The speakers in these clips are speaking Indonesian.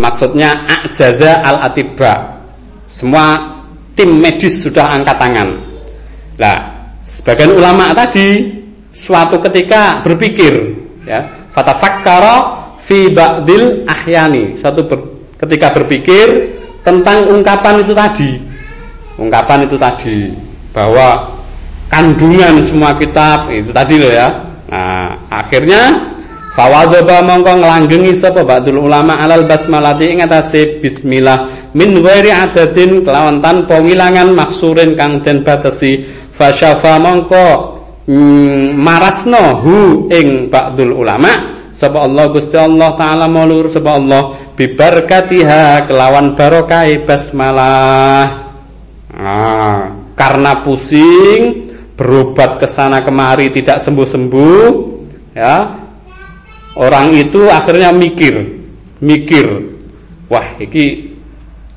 maksudnya ajaza al atibba. Semua tim medis sudah angkat tangan. Lah, sebagian ulama tadi suatu ketika berpikir ya, fatafakkara fi ba'dil ahyani. Satu ber, ketika berpikir tentang ungkapan itu tadi. Ungkapan itu tadi bahwa kandungan semua kitab itu tadi loh ya. Nah, akhirnya Fawadhaba mongko nglanggengi sapa ba'dul ulama alal basmalati ing atase bismillah min ghairi adadin kelawan tanpa wilangan maksurin kang den batesi. Fasyafa mongko mm, marasno hu ing ba'dul ulama. Sapa Allah Gusti Allah taala maulur sapa Allah bibarkatiha kelawan barokah basmalah. Ah, karena pusing berobat ke sana kemari tidak sembuh-sembuh ya orang itu akhirnya mikir mikir wah ini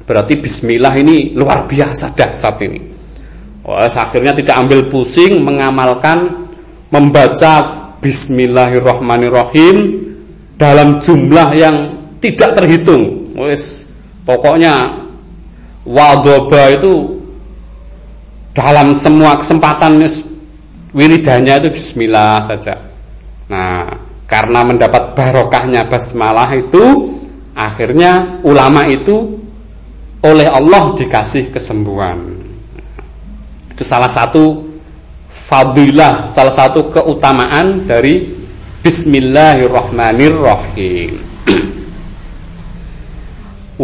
berarti bismillah ini luar biasa dahsyat ini. Wah akhirnya tidak ambil pusing mengamalkan membaca bismillahirrahmanirrahim dalam jumlah yang tidak terhitung. Wes pokoknya wadoba itu dalam semua kesempatan wiridanya itu bismillah saja. Nah karena mendapat barokahnya basmalah itu akhirnya ulama itu oleh Allah dikasih kesembuhan. Itu salah satu fadilah, salah satu keutamaan dari Bismillahirrahmanirrahim.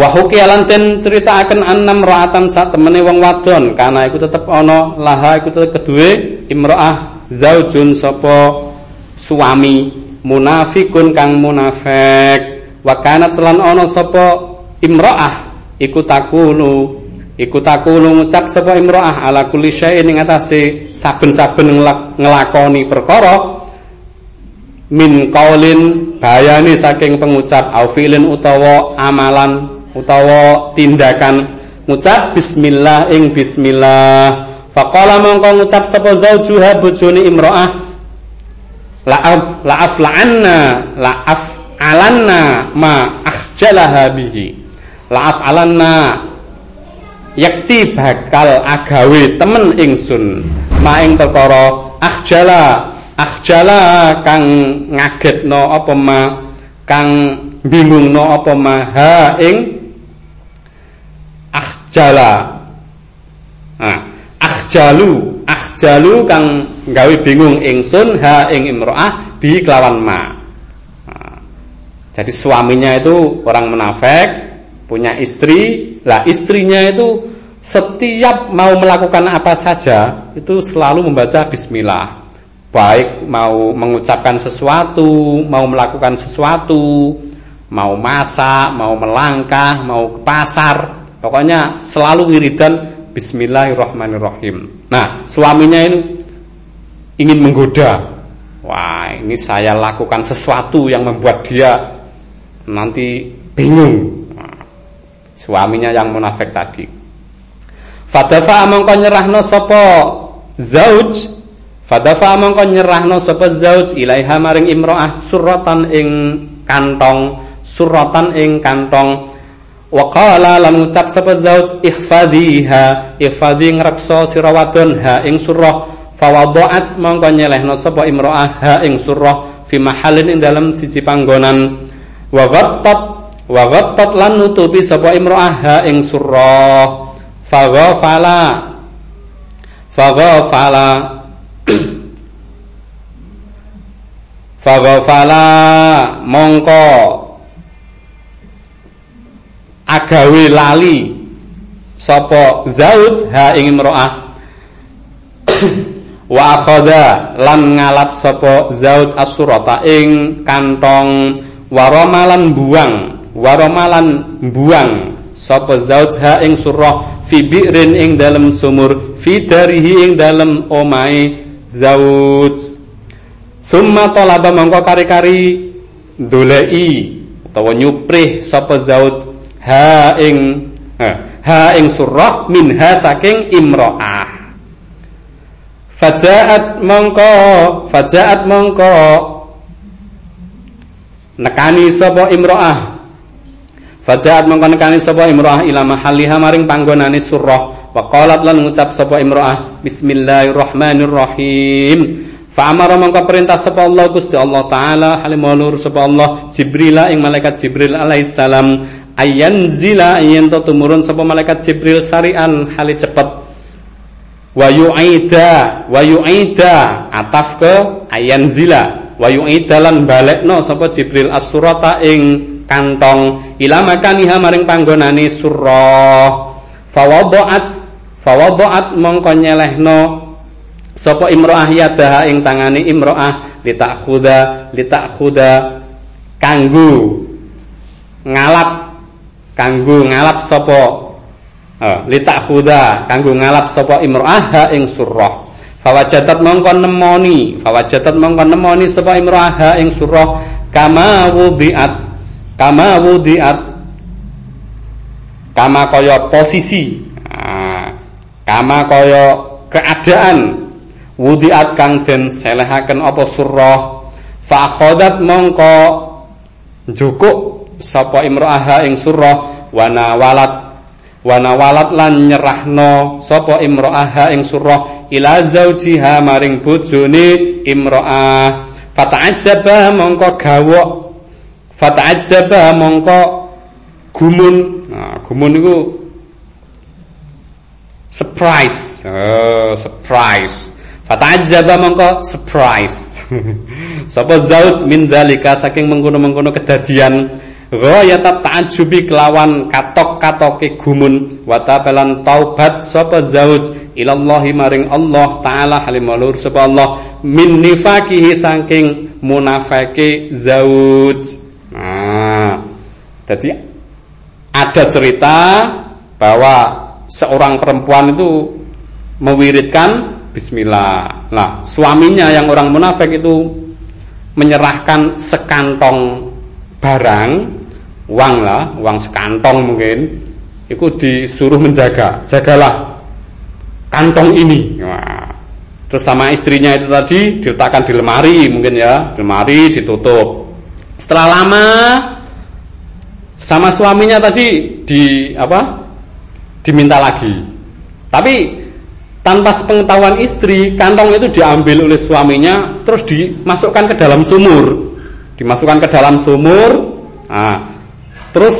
Wahuki alanten cerita akan enam raatan saat temene wong wadon karena iku tetep ono laha iku tetep kedue imro'ah zaujun sopo suami munafikun kang munafik. Wa kanat lan ana sapa imraah iku takulu iku ngucap sapa imraah ala kulli syai'in ing atase saben-saben nglakoni perkara. Min qaulin bayani saking pengucap au fi'lin utawa amalan utawa tindakan. Ngucap bismillah ing bismillah. Faqala mongko ngucap sapa zaujuha bojone imraah la'af la'af la'anna la'af alanna ma akhjalaha bihi. La'af alanna yakti bakal agawe temen ingsun. Ma ing perkara akhjala akhjala kang ngagetno apa ma kang bingungno apa ma. Ha ing akhjala. Nah akhjalu akhjalu kang gawe bingung ingsun ha ing imro'ah bi kelawan ma. Nah, jadi suaminya itu orang munafik punya istri lah istrinya itu setiap mau melakukan apa saja itu selalu membaca bismillah. Baik mau mengucapkan sesuatu mau melakukan sesuatu mau masak mau melangkah mau ke pasar pokoknya selalu wiridan Bismillahirrahmanirrahim. Nah, suaminya ini ingin menggoda. Wah, ini saya lakukan sesuatu yang membuat dia nanti bingung. Nah, suaminya yang munafik tadi. Fadafa mongko nyerahno sapa zauj Fadafa mongko nyerahno sapa zauj ilaiha maring imro'ah suratan ing kantong suratan ing kantong Wa qala lam ngucap sapa zaud ihfadhiha ihfadhi ngrekso sira wadon ha ing surah. Fawadha'at mongko nyelehno sapa imro'ah ha ing surah. Fi mahalin ing dalam sisi panggonan. Wa ghattat wa ghattat lan nutupi sapa imro'ah ha ing surah. Faghafala faghafala faghafala mongko agawe lali. Sapa zauj ha ing imro'ah wa akhadha lan ngalap sapa zauj asurata ing kantong waromalan buang. Waromalan buang. Sapa zauj ha ing surah fi bi'rin ing dalem sumur fi darihi ing dalem omahe zauj summa talaba mongko kari-kari dolei utawa nyuprih sapa zauj ha ing ha ing surah minha saking imro'ah fajaat mongko fajaat mongko. Nekani sapa imro'ah Fajaat mengkonekani sapa imro'ah ila mahalliha maring panggonane surah. Wa qalat lan ngucap sapa imro'ah bismillahirrahmanirrahim. Fa amara mongko perintah sapa Allah Gusti Allah taala halim nur sapa Allah Jibril ing malaikat Jibril alaihissalam ayanzila yen to tumurun sapa malaikat Jibril sarian hale cepet. Wa yu'ida wa yu'ida ataf ke ayanzila. Wa yu'ida lan balekno sapa Jibril as-surata ing kantong. Ila makaniha maring panggonane surah fawada'at fawada'at mongko nyelehno sapa imro'ah yadaha ing tangane imro'ah. Litakhuda litakhuda kanggo ngalap kanggo ngalap sapa uh, litakhuda kanggo ngalap sapa imro'ah ing surah. Fawajadat mongko nemoni fawajadat mongko nemoni sapa imro'ah ing surah. Kama wudiat kama wudiat kama kaya posisi nah, kama kaya keadaan. Wudiat kang den selehaken apa surah. Fa akhadat mongko jukuk sapa imro'aha ing surah wana walat wana walat lan nyerahno sapa imro'aha ing surah ila zaujiha maring bojone imro'ah fata'ajjaba mongko gawok. Fata'ajjaba mongko gumun. Nah gumun iku surprise. Oh, surprise. Fata'ajjaba mongko surprise. Sapa zauj min dalika saking mengkono-mengkono kedadian Ghayatat ta'ajubi kelawan katok-katoke gumun wa tabalan taubat sapa zauj ilallahi maring Allah taala halimulur sapa Allah min nifakihi saking munafike zauj. Nah, jadi ada cerita bahwa seorang perempuan itu mewiridkan bismillah. Nah, suaminya yang orang munafik itu menyerahkan sekantong barang uang lah, uang sekantong mungkin, itu disuruh menjaga, jagalah kantong ini. Wah. Terus sama istrinya itu tadi diletakkan di lemari mungkin ya, di lemari ditutup. Setelah lama sama suaminya tadi di apa? Diminta lagi. Tapi tanpa sepengetahuan istri, kantong itu diambil oleh suaminya terus dimasukkan ke dalam sumur. Dimasukkan ke dalam sumur. Nah, Terus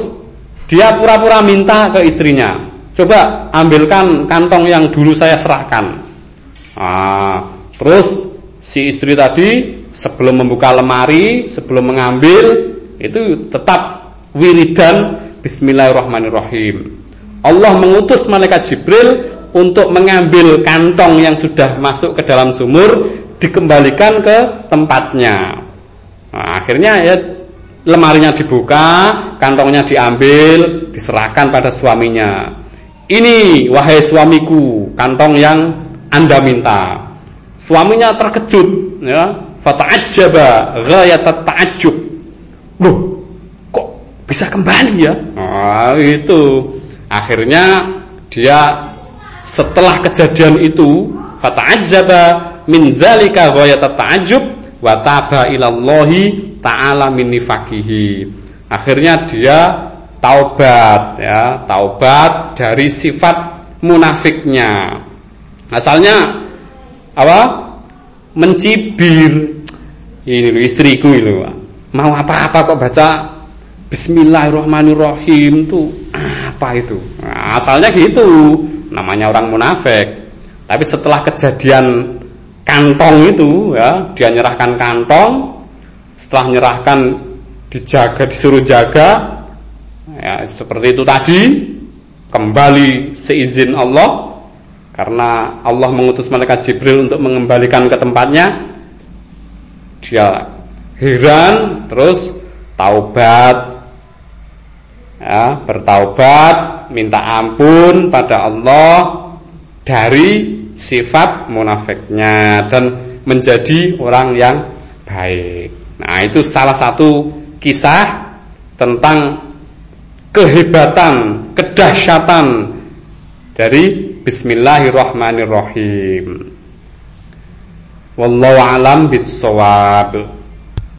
dia pura-pura minta ke istrinya, coba ambilkan kantong yang dulu saya serahkan. Nah, terus si istri tadi sebelum membuka lemari, sebelum mengambil itu tetap wiridan Bismillahirrahmanirrahim. Allah mengutus malaikat Jibril untuk mengambil kantong yang sudah masuk ke dalam sumur dikembalikan ke tempatnya. Nah, akhirnya ya lemarinya dibuka, kantongnya diambil, diserahkan pada suaminya. Ini wahai suamiku, kantong yang Anda minta. Suaminya terkejut, ya. Fata'ajjaba ghayatat ta'ajjub. Loh, kok bisa kembali ya? Nah, itu. Akhirnya dia setelah kejadian itu fata'ajjaba min zalika ghayatat ta'ajjub wa taba ilallahi ta'ala min nifakihi. Akhirnya dia taubat ya, taubat dari sifat munafiknya. Asalnya apa? Mencibir. Ini loh istriku itu. Mau apa-apa kok baca Bismillahirrahmanirrahim itu apa itu? Nah, asalnya gitu, namanya orang munafik. Tapi setelah kejadian kantong itu ya, dia nyerahkan kantong, setelah menyerahkan dijaga disuruh jaga ya seperti itu tadi kembali seizin Allah karena Allah mengutus malaikat Jibril untuk mengembalikan ke tempatnya dia heran terus taubat ya bertaubat minta ampun pada Allah dari sifat munafiknya dan menjadi orang yang baik Nah, itu salah satu kisah tentang kehebatan, kedahsyatan dari Bismillahirrahmanirrahim. Wallahu alam bisawab.